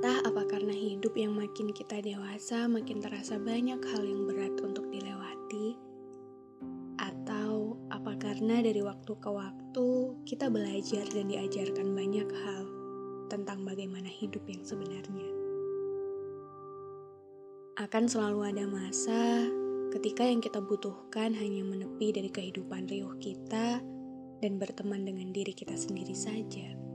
Entah apa karena hidup yang makin kita dewasa, makin terasa banyak hal yang berat untuk dilewati, atau apa karena dari waktu ke waktu kita belajar dan diajarkan banyak hal tentang bagaimana hidup yang sebenarnya. Akan selalu ada masa ketika yang kita butuhkan hanya menepi dari kehidupan riuh kita dan berteman dengan diri kita sendiri saja.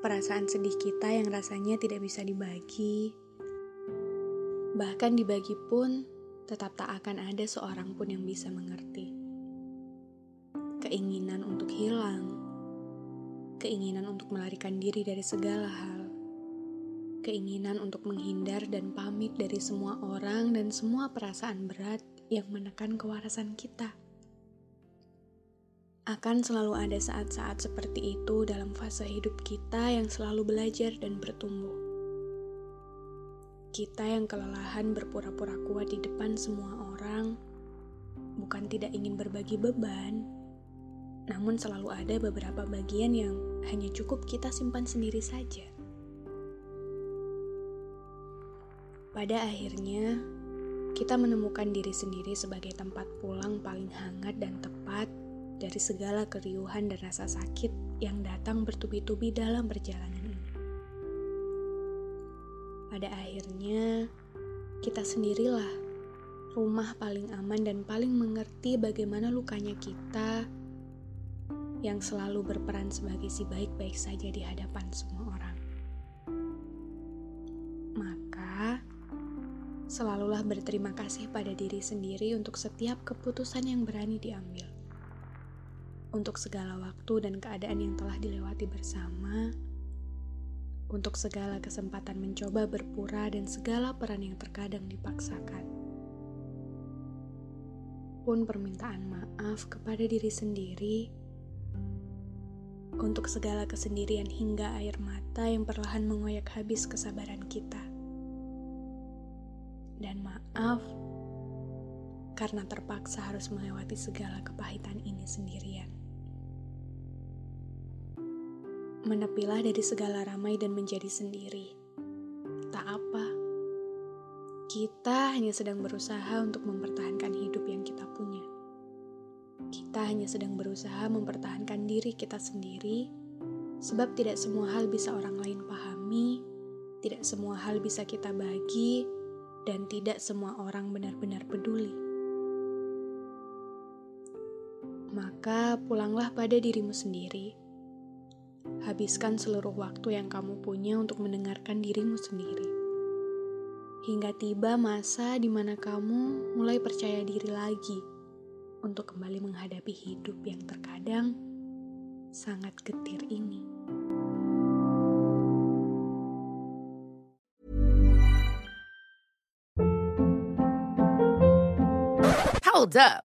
Perasaan sedih kita yang rasanya tidak bisa dibagi, bahkan dibagi pun tetap tak akan ada seorang pun yang bisa mengerti. Keinginan untuk hilang, keinginan untuk melarikan diri dari segala hal, keinginan untuk menghindar dan pamit dari semua orang dan semua perasaan berat yang menekan kewarasan kita. Akan selalu ada saat-saat seperti itu dalam fase hidup kita yang selalu belajar dan bertumbuh. Kita yang kelelahan berpura-pura kuat di depan semua orang, bukan tidak ingin berbagi beban, namun selalu ada beberapa bagian yang hanya cukup kita simpan sendiri saja. Pada akhirnya, kita menemukan diri sendiri sebagai tempat pulang paling hangat dan tepat dari segala keriuhan dan rasa sakit yang datang bertubi-tubi dalam perjalanan ini. Pada akhirnya, kita sendirilah rumah paling aman dan paling mengerti bagaimana lukanya kita yang selalu berperan sebagai si baik-baik saja di hadapan semua orang. Maka, selalulah berterima kasih pada diri sendiri untuk setiap keputusan yang berani diambil untuk segala waktu dan keadaan yang telah dilewati bersama, untuk segala kesempatan mencoba berpura dan segala peran yang terkadang dipaksakan. Pun permintaan maaf kepada diri sendiri untuk segala kesendirian hingga air mata yang perlahan mengoyak habis kesabaran kita. Dan maaf karena terpaksa harus melewati segala kepahitan ini sendirian. Menepilah dari segala ramai dan menjadi sendiri. Tak apa. Kita hanya sedang berusaha untuk mempertahankan hidup yang kita punya. Kita hanya sedang berusaha mempertahankan diri kita sendiri, sebab tidak semua hal bisa orang lain pahami, tidak semua hal bisa kita bagi, dan tidak semua orang benar-benar peduli. Maka pulanglah pada dirimu sendiri habiskan seluruh waktu yang kamu punya untuk mendengarkan dirimu sendiri. Hingga tiba masa di mana kamu mulai percaya diri lagi untuk kembali menghadapi hidup yang terkadang sangat getir ini. Hold up.